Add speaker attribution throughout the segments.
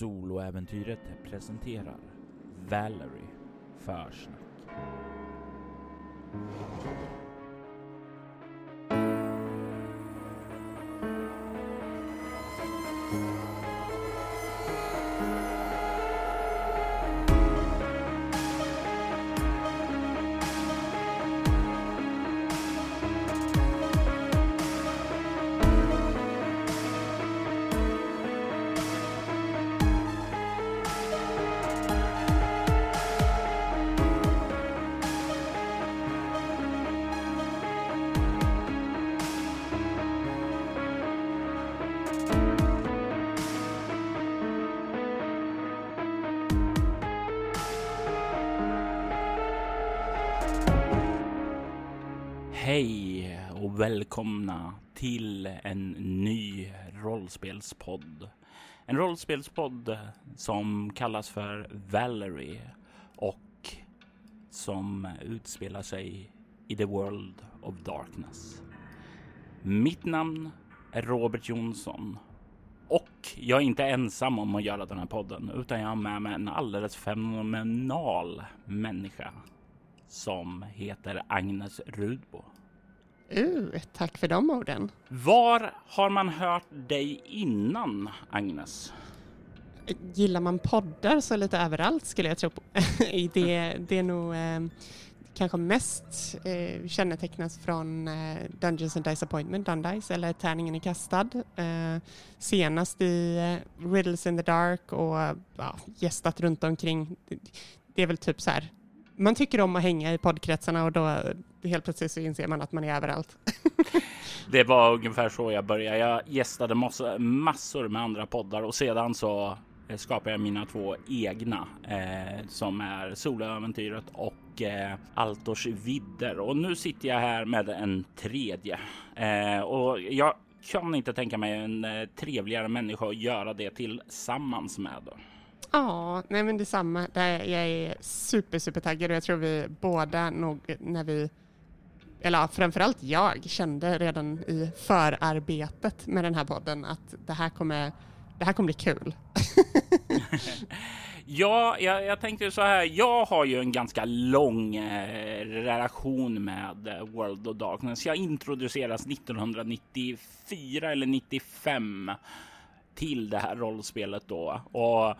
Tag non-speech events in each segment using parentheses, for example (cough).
Speaker 1: Soloäventyret presenterar Valerie Försnack. Hej och välkomna till en ny rollspelspodd. En rollspelspodd som kallas för Valerie och som utspelar sig i The World of Darkness. Mitt namn är Robert Jonsson och jag är inte ensam om att göra den här podden utan jag har med mig en alldeles fenomenal människa som heter Agnes Rudbo.
Speaker 2: Uh, tack för de orden.
Speaker 1: Var har man hört dig innan, Agnes?
Speaker 2: Gillar man poddar så lite överallt skulle jag tro på. (laughs) det, det är nog eh, kanske mest eh, kännetecknas från eh, Dungeons and Disappointment, Dundice, eller Tärningen är kastad. Eh, senast i eh, Riddles in the Dark och ja, gästat runt omkring. Det, det är väl typ så här man tycker om att hänga i poddkretsarna och då helt plötsligt så inser man att man är överallt. (laughs)
Speaker 1: det var ungefär så jag började. Jag gästade massor, med andra poddar och sedan så eh, skapade jag mina två egna eh, som är Soloäventyret och eh, Altors vidder. Och nu sitter jag här med en tredje eh, och jag kan inte tänka mig en eh, trevligare människa att göra det tillsammans med. Då.
Speaker 2: Ja, nej men detsamma. Jag är super, super taggad och jag tror vi båda nog när vi, eller framförallt jag, kände redan i förarbetet med den här podden att det här kommer, det här kommer bli kul. (laughs)
Speaker 1: ja, jag, jag tänkte så här. Jag har ju en ganska lång eh, relation med eh, World of Darkness. Jag introduceras 1994 eller 95 till det här rollspelet då och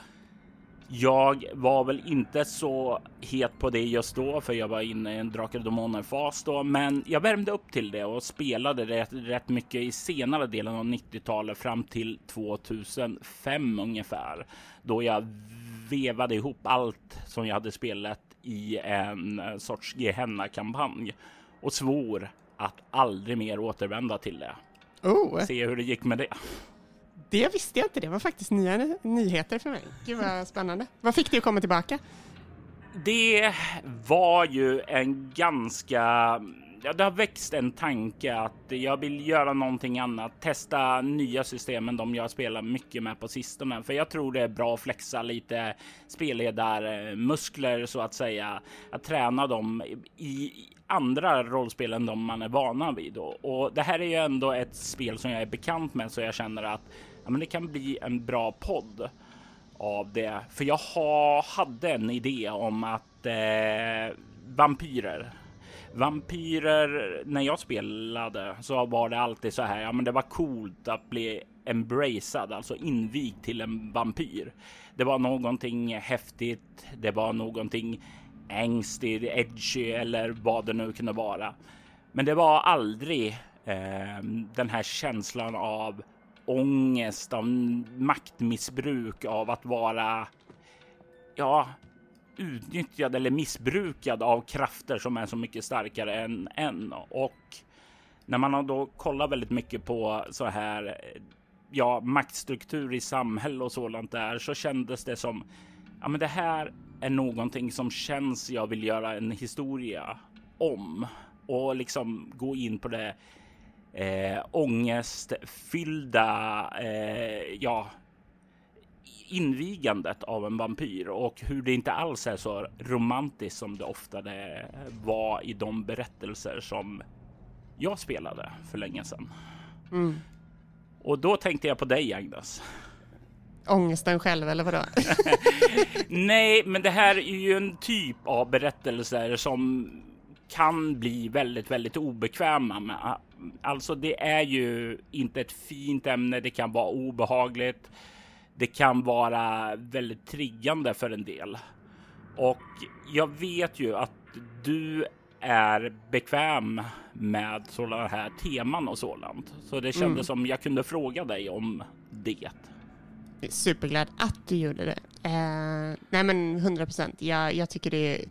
Speaker 1: jag var väl inte så het på det just då, för jag var inne i en Drakar och Demoner fas då, men jag värmde upp till det och spelade rätt, rätt mycket i senare delen av 90-talet fram till 2005 ungefär, då jag vevade ihop allt som jag hade spelat i en sorts Gehenna-kampanj och svor att aldrig mer återvända till det.
Speaker 2: Oh.
Speaker 1: Se hur det gick med det.
Speaker 2: Det visste jag inte. Det var faktiskt nya nyheter för mig. Gud vad spännande. Vad fick dig att komma tillbaka?
Speaker 1: Det var ju en ganska ja, det har växt en tanke att jag vill göra någonting annat, testa nya system än de jag spelar mycket med på sistone. För jag tror det är bra att flexa lite spelledarmuskler så att säga, att träna dem i andra rollspel än de man är vana vid. Och det här är ju ändå ett spel som jag är bekant med så jag känner att ja, men det kan bli en bra podd av det. För jag ha, hade en idé om att eh, vampyrer Vampyrer, när jag spelade så var det alltid så här, ja men det var coolt att bli embracead, alltså invigd till en vampyr. Det var någonting häftigt, det var någonting ängstig, edgy eller vad det nu kunde vara. Men det var aldrig eh, den här känslan av ångest, av maktmissbruk, av att vara ja, utnyttjad eller missbrukad av krafter som är så mycket starkare än en. Och när man har då kollat väldigt mycket på så här ja, maktstruktur i samhälle och sådant där så kändes det som ja, men det här är någonting som känns jag vill göra en historia om och liksom gå in på det eh, ångestfyllda, eh, ja, invigandet av en vampyr och hur det inte alls är så romantiskt som det ofta det var i de berättelser som jag spelade för länge sedan. Mm. Och då tänkte jag på dig Agnes.
Speaker 2: ångesten själv eller vadå? (laughs)
Speaker 1: Nej, men det här är ju en typ av berättelser som kan bli väldigt, väldigt obekväma med. Alltså, det är ju inte ett fint ämne. Det kan vara obehagligt. Det kan vara väldigt triggande för en del. Och jag vet ju att du är bekväm med sådana här teman och sådant. Så det kändes mm. som jag kunde fråga dig om det.
Speaker 2: Superglad att du gjorde det. Eh, nej men 100 procent. Jag, jag, tycker det är,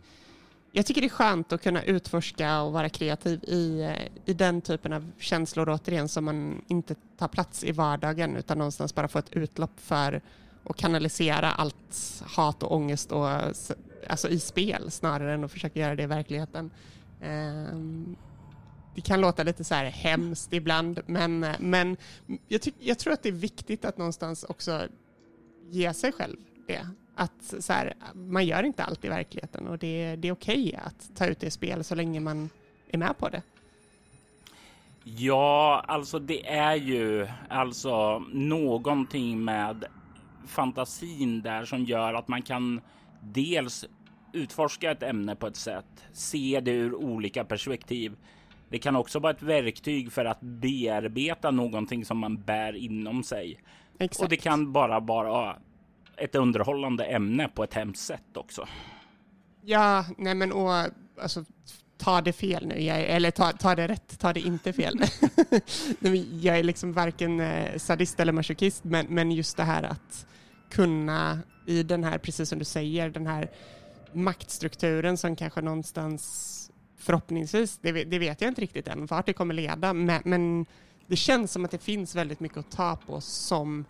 Speaker 2: jag tycker det är skönt att kunna utforska och vara kreativ i, eh, i den typen av känslor återigen som man inte tar plats i vardagen utan någonstans bara få ett utlopp för att kanalisera allt hat och ångest och, alltså i spel snarare än att försöka göra det i verkligheten. Um, det kan låta lite så här hemskt ibland, men, men jag, tyck, jag tror att det är viktigt att någonstans också ge sig själv det. Att så här, man gör inte allt i verkligheten och det, det är okej okay att ta ut det i spel så länge man är med på det.
Speaker 1: Ja, alltså det är ju alltså någonting med fantasin där som gör att man kan dels utforska ett ämne på ett sätt, se det ur olika perspektiv. Det kan också vara ett verktyg för att bearbeta någonting som man bär inom sig. Exakt. Och det kan bara vara ett underhållande ämne på ett hemskt sätt också.
Speaker 2: Ja, nej men och alltså ta det fel nu, jag, eller ta, ta det rätt, ta det inte fel. (laughs) (laughs) jag är liksom varken eh, sadist eller masochist, men, men just det här att kunna i den här, precis som du säger, den här maktstrukturen som kanske någonstans förhoppningsvis, det, det vet jag inte riktigt än vart det kommer leda, men, men, det känns som att det finns väldigt mycket att ta på som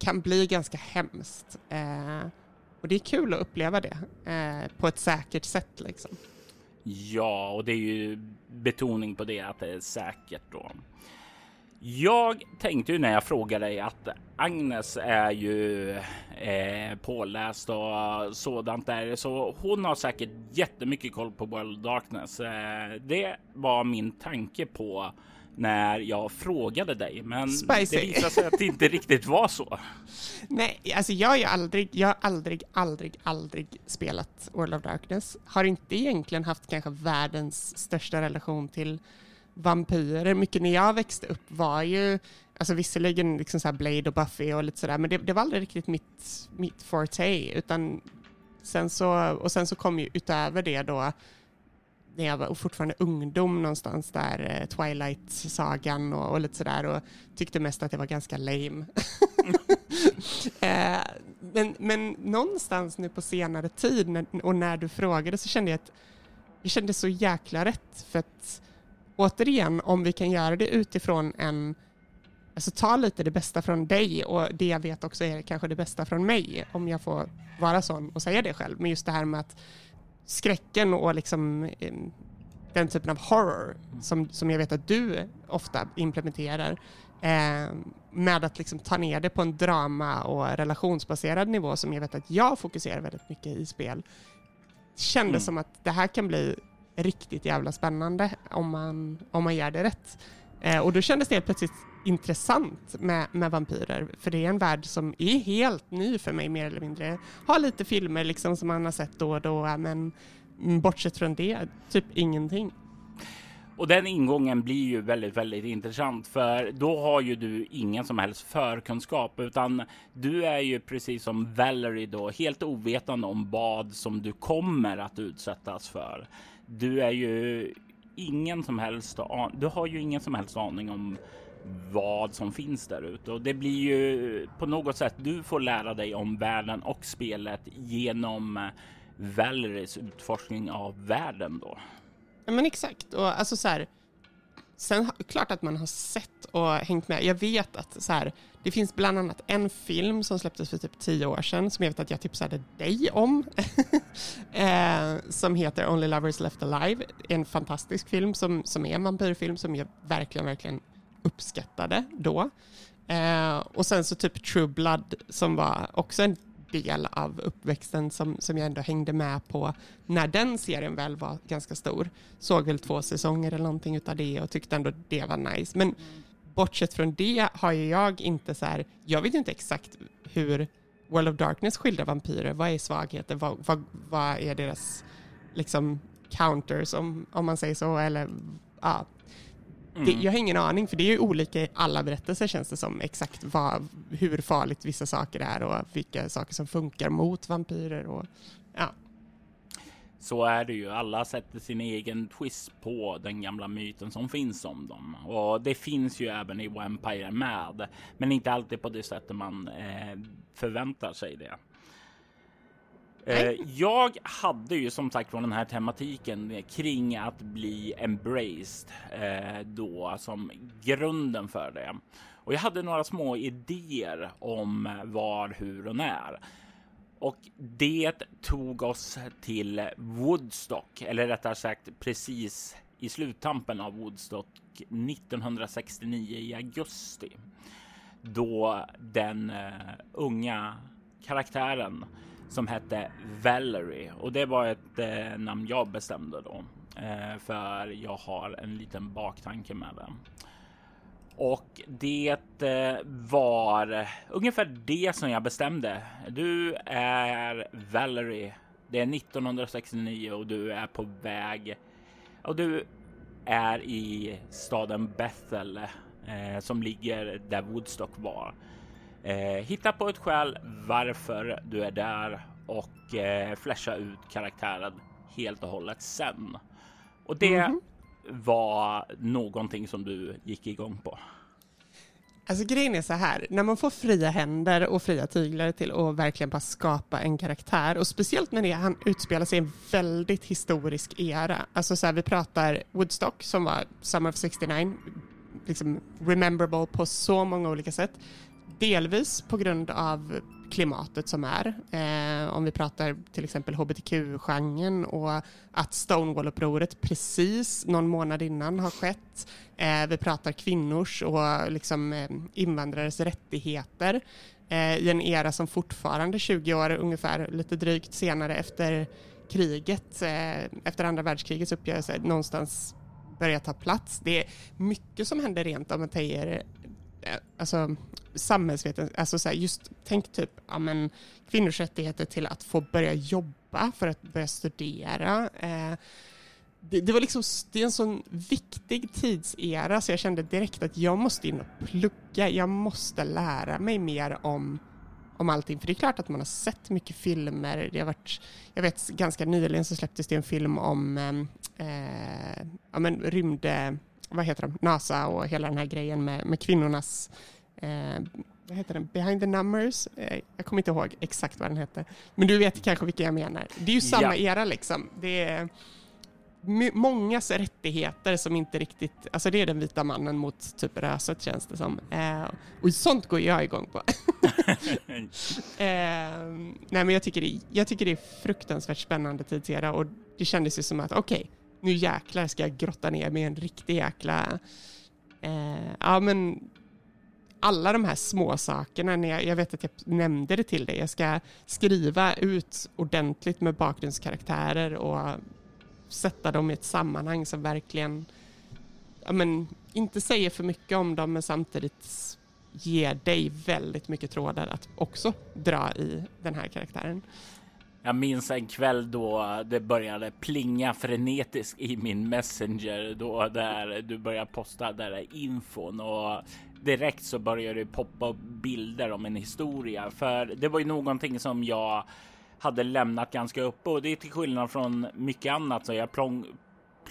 Speaker 2: kan bli ganska hemskt. Eh, och det är kul att uppleva det eh, på ett säkert sätt liksom.
Speaker 1: Ja, och det är ju betoning på det att det är säkert då. Jag tänkte ju när jag frågade dig att Agnes är ju eh, påläst och sådant där, så hon har säkert jättemycket koll på World Darkness. Eh, det var min tanke på när jag frågade dig, men Spicy. det visade sig att det inte riktigt var så.
Speaker 2: Nej, alltså jag har ju aldrig, jag har aldrig, aldrig, aldrig spelat World of Darkness. Har inte egentligen haft kanske världens största relation till vampyrer. Mycket när jag växte upp var ju, alltså visserligen liksom så Blade och Buffy och lite sådär, men det, det, var aldrig riktigt mitt, mitt forte, utan sen så, och sen så kom ju utöver det då, när jag var fortfarande ungdom någonstans där, eh, Twilight-sagan och, och lite sådär och tyckte mest att jag var ganska lame. (laughs) eh, men, men någonstans nu på senare tid när, och när du frågade så kände jag att det kändes så jäkla rätt för att återigen, om vi kan göra det utifrån en Alltså ta lite det bästa från dig och det jag vet också är kanske det bästa från mig, om jag får vara sån och säga det själv. Men just det här med att skräcken och liksom den typen av horror som, som jag vet att du ofta implementerar eh, med att liksom ta ner det på en drama och relationsbaserad nivå som jag vet att jag fokuserar väldigt mycket i spel. Kändes mm. som att det här kan bli riktigt jävla spännande om man, om man gör det rätt. Eh, och då kändes det helt plötsligt intressant med, med vampyrer, för det är en värld som är helt ny för mig mer eller mindre. Har lite filmer liksom som man har sett då och då, men bortsett från det, typ ingenting.
Speaker 1: Och den ingången blir ju väldigt, väldigt intressant för då har ju du ingen som helst förkunskap utan du är ju precis som Valerie då helt ovetande om vad som du kommer att utsättas för du är ju ingen som helst. Du har ju ingen som helst aning om vad som finns där ute och det blir ju på något sätt. Du får lära dig om världen och spelet genom eh, Valeries utforskning av världen då.
Speaker 2: Ja, men exakt och alltså så här. Sen klart att man har sett och hängt med. Jag vet att så här, det finns bland annat en film som släpptes för typ tio år sedan som jag vet att jag tipsade dig om. (laughs) eh, som heter Only Lovers Left Alive. En fantastisk film som, som är en vampyrfilm som jag verkligen, verkligen uppskattade då. Eh, och sen så typ True Blood som var också en del av uppväxten som, som jag ändå hängde med på när den serien väl var ganska stor. Såg väl två säsonger eller någonting utav det och tyckte ändå det var nice. Men bortsett från det har ju jag inte så här, jag vet inte exakt hur World of Darkness skildrar vampyrer. Vad är svagheter? Vad, vad, vad är deras liksom counters om, om man säger så? Eller, ja. Mm. Det, jag har ingen aning, för det är ju olika i alla berättelser känns det som, exakt vad, hur farligt vissa saker är och vilka saker som funkar mot vampyrer. Och, ja.
Speaker 1: Så är det ju. Alla sätter sin egen twist på den gamla myten som finns om dem. Och det finns ju även i Vampire med, men inte alltid på det sättet man eh, förväntar sig det. Eh, jag hade ju som sagt från den här tematiken kring att bli embraced eh, då som grunden för det. Och jag hade några små idéer om var, hur och när. Och det tog oss till Woodstock, eller rättare sagt precis i sluttampen av Woodstock 1969 i augusti. Då den uh, unga karaktären som hette Valerie och det var ett eh, namn jag bestämde då. eh, för jag har en liten baktanke med det. Och det eh, var ungefär det som jag bestämde. Du är Valerie. Det är 1969 och du är på väg och du är i staden Bethel eh, som ligger där Woodstock var. Eh, hitta på ett skäl varför du är där och eh, flasha ut karaktären helt och hållet sen. Och det mm -hmm var någonting som du gick igång på?
Speaker 2: Alltså grejen är så här, när man får fria händer och fria tyglar till att verkligen bara skapa en karaktär och speciellt när det han utspelar sig i en väldigt historisk era. Alltså så här, vi pratar Woodstock som var Summer of 69, liksom rememberable på så många olika sätt. Delvis på grund av klimatet som är. Eh, om vi pratar till exempel hbtq-genren och att Stonewall-upproret precis någon månad innan har skett. Eh, vi pratar kvinnors och liksom, eh, invandrares rättigheter eh, i en era som fortfarande 20 år ungefär, lite drygt senare efter kriget, eh, efter andra världskrigets uppgörelse, någonstans börjar ta plats. Det är mycket som händer rent om man säger Eh, alltså, samhällsvetenskap, alltså så här, just tänk typ ja, men, kvinnors rättigheter till att få börja jobba, för att börja studera. Eh, det, det, var liksom, det är en sån viktig tidsera så jag kände direkt att jag måste in och plugga, jag måste lära mig mer om om allting. För det är klart att man har sett mycket filmer. Det har varit, jag vet ganska nyligen så släpptes det en film om eh, eh ja, men rymd, vad heter de, NASA och hela den här grejen med, med kvinnornas eh, vad heter den? Behind the numbers. Eh, jag kommer inte ihåg exakt vad den heter. Men du vet kanske vilka jag menar. Det är ju samma ja. era liksom. Det är mångas rättigheter som inte riktigt, alltså det är den vita mannen mot typ röset känns det som. Eh, och sånt går jag igång på. (laughs) eh, nej men jag tycker, det, jag tycker det är fruktansvärt spännande tidsera och det kändes ju som att okej, okay, nu jäklar ska jag grotta ner mig i en riktig jäkla eh, ja men alla de här små sakerna, när jag, jag, vet att jag nämnde det till dig, jag ska skriva ut ordentligt med bakgrundskaraktärer och sätta dem i ett sammanhang som verkligen, ja men, inte säger för mycket om dem men samtidigt ger dig väldigt mycket trådar att också dra i den här karaktären.
Speaker 1: Jag minns en kväll då det började plinga frenetiskt i min messenger då där du började posta där infon och direkt så började det poppa upp bilder om en historia. För det var ju någonting som jag hade lämnat ganska uppe och det är till skillnad från mycket annat så jag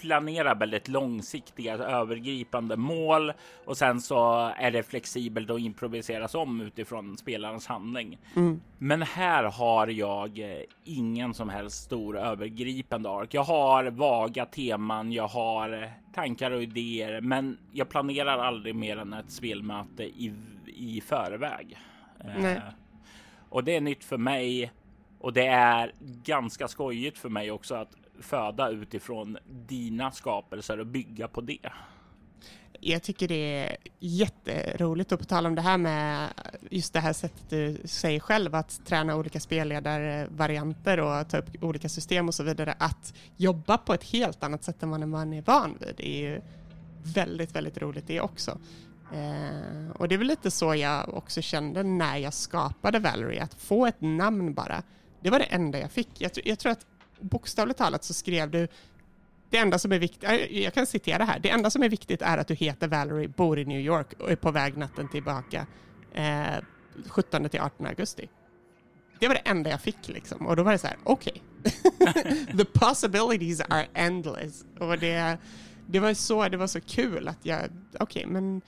Speaker 1: planerar väldigt långsiktiga övergripande mål och sen så är det flexibelt och improviseras om utifrån spelarens handling. Mm. Men här har jag eh, ingen som helst stor övergripande ark. Jag har vaga teman, jag har tankar och idéer, men jag planerar aldrig mer än ett spelmöte i, i förväg. Eh, och det är nytt för mig och det är ganska skojigt för mig också att föda utifrån dina skapelser och bygga på det.
Speaker 2: Jag tycker det är jätteroligt och på tal om det här med just det här sättet du säger själv att träna olika spelledarvarianter och ta upp olika system och så vidare. Att jobba på ett helt annat sätt än vad man är van vid är ju väldigt, väldigt roligt det också. Eh, och det är väl lite så jag också kände när jag skapade Valerie, att få ett namn bara. Det var det enda jag fick. Jag, jag tror att bokstavligt talat så skrev du det enda som är viktigt, jag kan citera här, det enda som är viktigt är att du heter Valerie, bor i New York och är på väg natten tillbaka eh, 17 till 18 augusti. Det var det enda jag fick liksom och då var det så här, okej. Okay. (laughs) The possibilities are endless. Och det, det var så, det var så kul att jag, okej okay, men,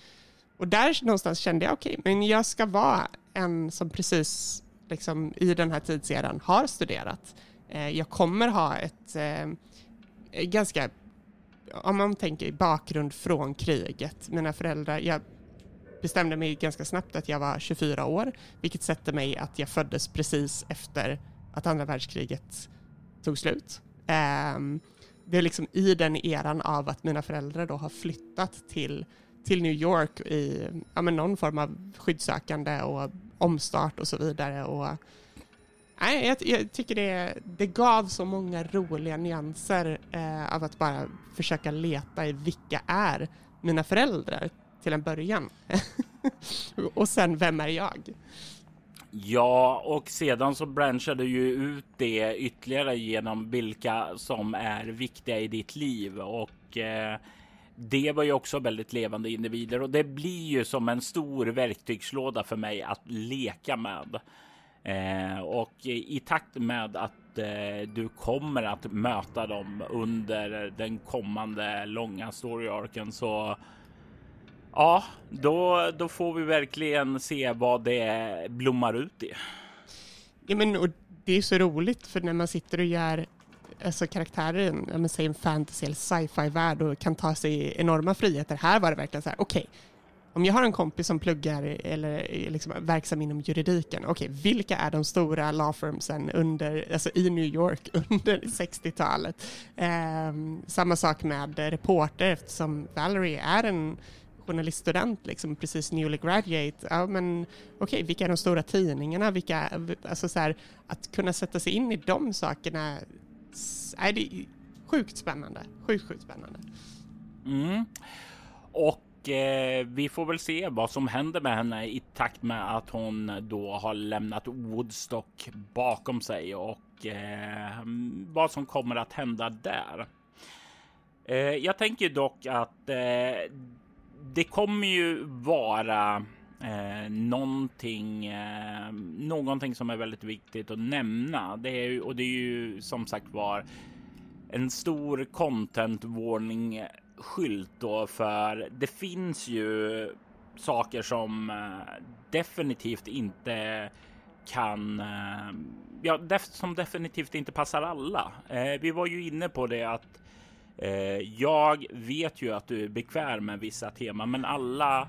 Speaker 2: och där någonstans kände jag okej, okay, men jag ska vara en som precis liksom i den här tidseran har studerat. Eh, jag kommer ha ett eh, ganska, om man tänker bakgrund från kriget, mina föräldrar, jag bestämde mig ganska snabbt att jag var 24 år, vilket sätter mig att jag föddes precis efter att andra världskriget tog slut. Ehm, det är liksom i den eran av att mina föräldrar då har flyttat till, till New York i ja, men någon form av skyddssökande och omstart och så vidare. Och, nej, jag, jag tycker det, det gav så många roliga nyanser eh, av att bara försöka leta i vilka är mina föräldrar till en början. (laughs) och sen, vem är jag?
Speaker 1: Ja, och sedan så branchade ju ut det ytterligare genom vilka som är viktiga i ditt liv och eh, det var ju också väldigt levande individer och det blir ju som en stor verktygslåda för mig att leka med. Eh, och i takt med att eh, du kommer att möta dem under den kommande långa storyarken så Ja, då, då får vi verkligen se vad det blommar ut i.
Speaker 2: Ja, men och det är så roligt för när man sitter och gör alltså karaktärer i säg en fantasy eller sci-fi värld och kan ta sig enorma friheter. Här var det verkligen så här, okej, okay, om jag har en kompis som pluggar eller är liksom verksam inom juridiken, okej, okay, vilka är de stora law firmsen under, alltså i New York (laughs) under 60-talet? Eh, samma sak med reporter eftersom Valerie är en journaliststudent, liksom, precis newly graduate, ja men okej, okay, vilka är de stora tidningarna, vilka, alltså så här, att kunna sätta sig in i de sakerna, är det sjukt spännande, sjukt, sjukt spännande.
Speaker 1: Mm. Och Eh, vi får väl se vad som händer med henne i takt med att hon då har lämnat Woodstock bakom sig och eh, vad som kommer att hända där. Eh, jag tänker dock att eh, det kommer ju vara eh, någonting, eh, någonting som är väldigt viktigt att nämna. Det är ju, och det är ju som sagt var en stor content warning skylt då för det finns ju saker som eh, definitivt inte kan, eh, ja, som definitivt inte passar alla. Eh, vi var ju inne på det att jag vet ju att du är bekväm med vissa teman, men alla.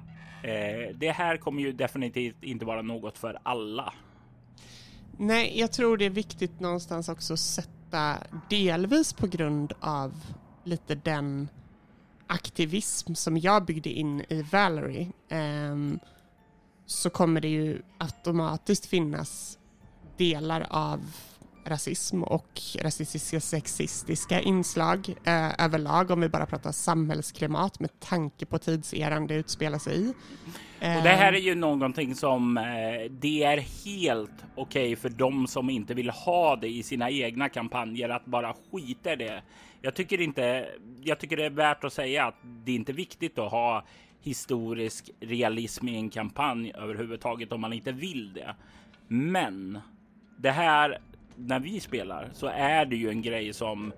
Speaker 1: Det här kommer ju definitivt inte vara något för alla.
Speaker 2: Nej, jag tror det är viktigt någonstans också att sätta delvis på grund av lite den aktivism som jag byggde in i Valerie eh, så kommer det ju automatiskt finnas delar av rasism och rasistiska sexistiska inslag eh, överlag om vi bara pratar samhällsklimat med tanke på tidseran det utspelar sig i.
Speaker 1: Och det här är ju någonting som eh, det är helt okej okay för de som inte vill ha det i sina egna kampanjer att bara skita det. Jag tycker inte. Jag tycker det är värt att säga att det är inte viktigt att ha historisk realism i en kampanj överhuvudtaget om man inte vill det. Men det här när vi spelar så är det ju en grej som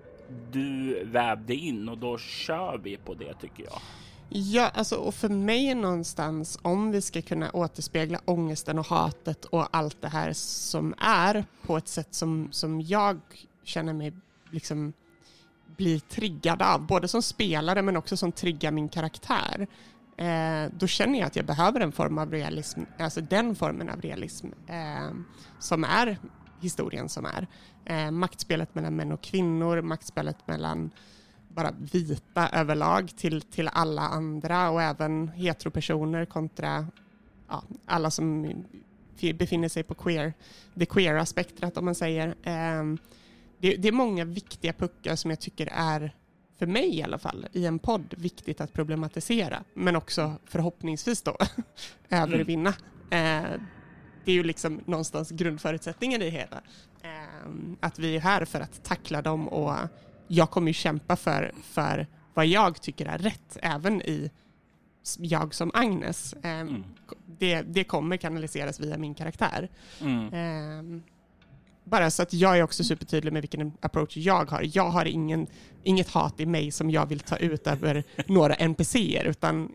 Speaker 1: du vävde in och då kör vi på det tycker jag.
Speaker 2: Ja, alltså och för mig någonstans om vi ska kunna återspegla ångesten och hatet och allt det här som är på ett sätt som, som jag känner mig liksom blir triggad av, både som spelare men också som triggar min karaktär. Eh, då känner jag att jag behöver en form av realism, alltså den formen av realism eh, som är historien som är. Eh, maktspelet mellan män och kvinnor, maktspelet mellan bara vita överlag till, till alla andra och även heteropersoner kontra ja, alla som befinner sig på queer, det queera spektrat om man säger. Eh, det, det, är många viktiga puckar som jag tycker är för mig i alla fall, i en podd viktigt att problematisera, men också förhoppningsvis då (laughs) övervinna. Eh, det är ju liksom någonstans grundförutsättningen i det hela. Eh, att vi är här för att tackla dem och jag kommer ju kämpa för, för vad jag tycker är rätt, även i jag som Agnes. Eh, mm. det, det kommer kanaliseras via min karaktär. Mm. Bara så att jag är också supertydlig med vilken approach jag har. Jag har ingen, inget hat i mig som jag vill ta ut över (laughs) några NPCer, utan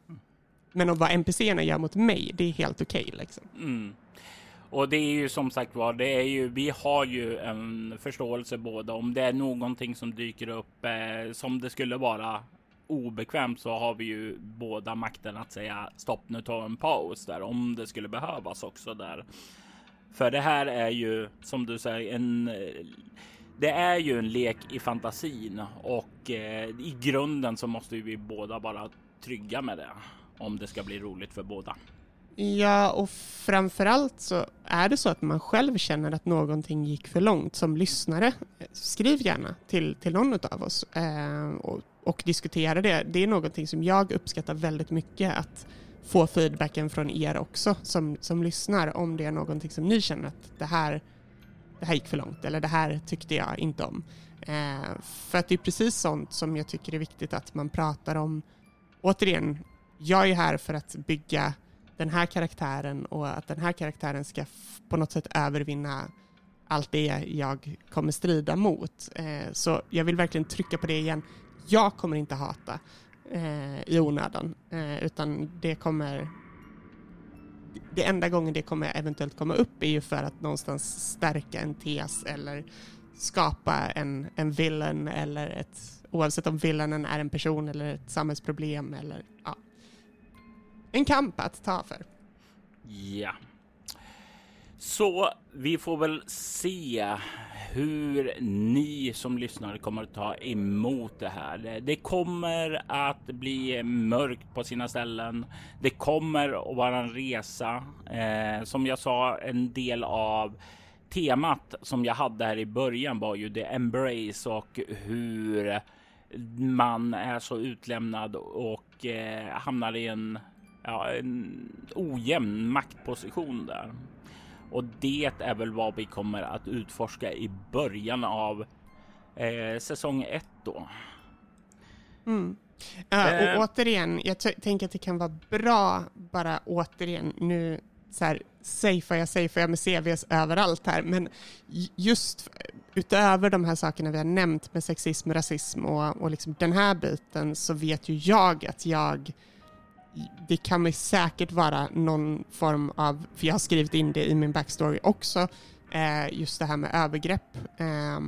Speaker 2: men vad NPCerna gör mot mig, det är helt okej. Okay, liksom.
Speaker 1: mm. Och det är ju som sagt var, det är ju, vi har ju en förståelse båda om det är någonting som dyker upp eh, som det skulle vara obekvämt så har vi ju båda makten att säga stopp nu tar en paus där om det skulle behövas också där. För det här är ju som du säger en det är ju en lek i fantasin och eh, i grunden så måste vi båda vara trygga med det om det ska bli roligt för båda.
Speaker 2: Ja, och framförallt så är det så att man själv känner att någonting gick för långt som lyssnare. Skriv gärna till, till någon av oss eh, och, och diskutera det. Det är någonting som jag uppskattar väldigt mycket att få feedbacken från er också som, som lyssnar om det är någonting som ni känner att det här, det här gick för långt eller det här tyckte jag inte om. Eh, för att det är precis sånt som jag tycker är viktigt att man pratar om. Återigen, jag är här för att bygga den här karaktären och att den här karaktären ska på något sätt övervinna allt det jag kommer strida mot. Eh, så jag vill verkligen trycka på det igen. Jag kommer inte hata eh, i onödan, eh, utan det kommer det enda gången det kommer eventuellt komma upp är ju för att någonstans stärka en tes eller skapa en, en villain eller ett, oavsett om villainen är en person eller ett samhällsproblem eller ja, en kamp att ta för.
Speaker 1: Ja. Så vi får väl se hur ni som lyssnar kommer att ta emot det här. Det kommer att bli mörkt på sina ställen. Det kommer att vara en resa. Eh, som jag sa, en del av temat som jag hade här i början var ju the embrace och hur man är så utlämnad och eh, hamnar i en, ja, en ojämn maktposition där. Och det är väl vad vi kommer att utforska i början av eh, säsong 1 då.
Speaker 2: Mm. Uh, och uh, återigen, jag tänker att det kan vara bra bara återigen nu så här, safear jag, safear jag med CVs överallt här, men just utöver de här sakerna vi har nämnt med sexism, rasism och, och liksom den här biten så vet ju jag att jag det kan ju säkert vara någon form av, för jag har skrivit in det i min backstory också, eh, just det här med övergrepp, eh,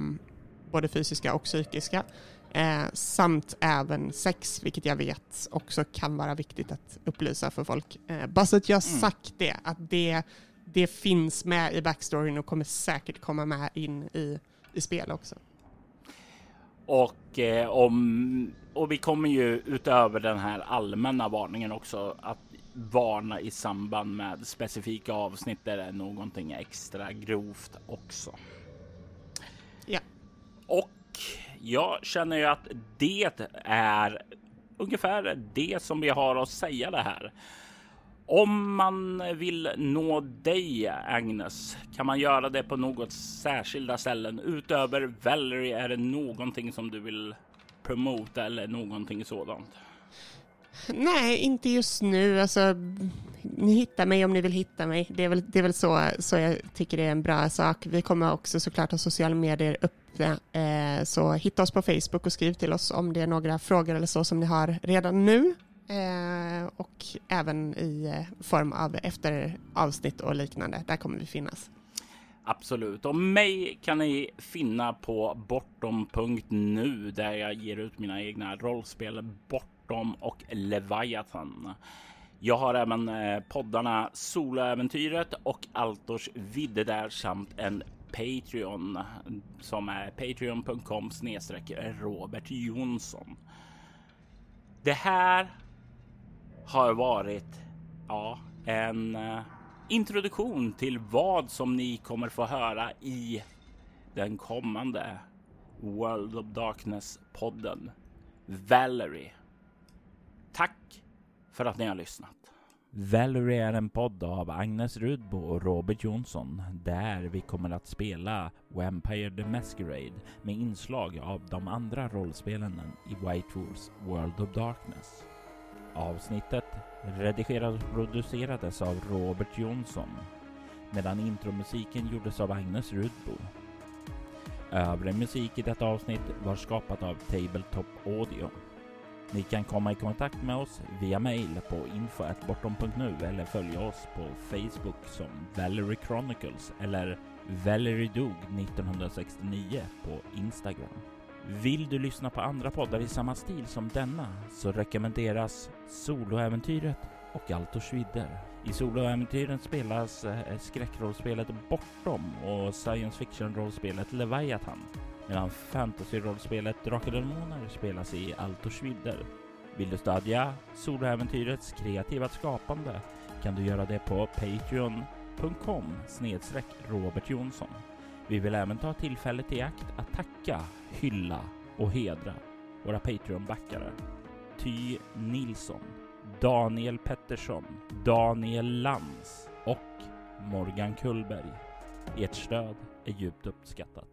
Speaker 2: både fysiska och psykiska, eh, samt även sex, vilket jag vet också kan vara viktigt att upplysa för folk. Eh, bara så att jag har mm. sagt det, att det, det finns med i backstoryn och kommer säkert komma med in i, i spel också.
Speaker 1: Och eh, om och vi kommer ju utöver den här allmänna varningen också att varna i samband med specifika avsnitt där det är någonting extra grovt också.
Speaker 2: Ja.
Speaker 1: Och jag känner ju att det är ungefär det som vi har att säga det här. Om man vill nå dig, Agnes, kan man göra det på något särskilda ställen? Utöver Valerie, är det någonting som du vill promota eller någonting sådant?
Speaker 2: Nej, inte just nu. Alltså, ni hittar mig om ni vill hitta mig. Det är väl, det är väl så, så jag tycker det är en bra sak. Vi kommer också såklart ha sociala medier öppna. Eh, så hitta oss på Facebook och skriv till oss om det är några frågor eller så som ni har redan nu. Eh, och även i eh, form av efter avsnitt och liknande. Där kommer vi finnas.
Speaker 1: Absolut. Och mig kan ni finna på bortom.nu där jag ger ut mina egna rollspel Bortom och Leviathan. Jag har även eh, poddarna Soloäventyret och Altors vidde där samt en Patreon som är patreon.com snedstreck Robert Jonsson. Det här har varit ja, en eh, introduktion till vad som ni kommer få höra i den kommande World of Darkness podden. Valerie. Tack för att ni har lyssnat. Valerie är en podd av Agnes Rudbo och Robert Jonsson där vi kommer att spela Vampire the Masquerade med inslag av de andra rollspelen i White Wolves World of Darkness. Avsnittet redigerades och producerades av Robert Jonsson medan intromusiken gjordes av Agnes Rudbo. Övrig musik i detta avsnitt var skapat av Tabletop Audio. Ni kan komma i kontakt med oss via mail på info.bortom.nu eller följa oss på Facebook som Valerie Chronicles eller Valerie Dog 1969 på Instagram. Vill du lyssna på andra poddar i samma stil som denna så rekommenderas Soloäventyret och Altors vidder. I soloäventyren spelas eh, skräckrollspelet Bortom och science fiction-rollspelet Leviathan medan fantasy-rollspelet Drakar och Demoner spelas i Altors vidder. Vill du stödja soloäventyrets kreativa skapande kan du göra det på patreon.com snedstreck Robert Jonsson. Vi vill även ta tillfället i akt att tacka, hylla och hedra våra Patreon-backare. Ty Nilsson, Daniel Pettersson, Daniel Lantz och Morgan Kullberg. Ert stöd är djupt uppskattat.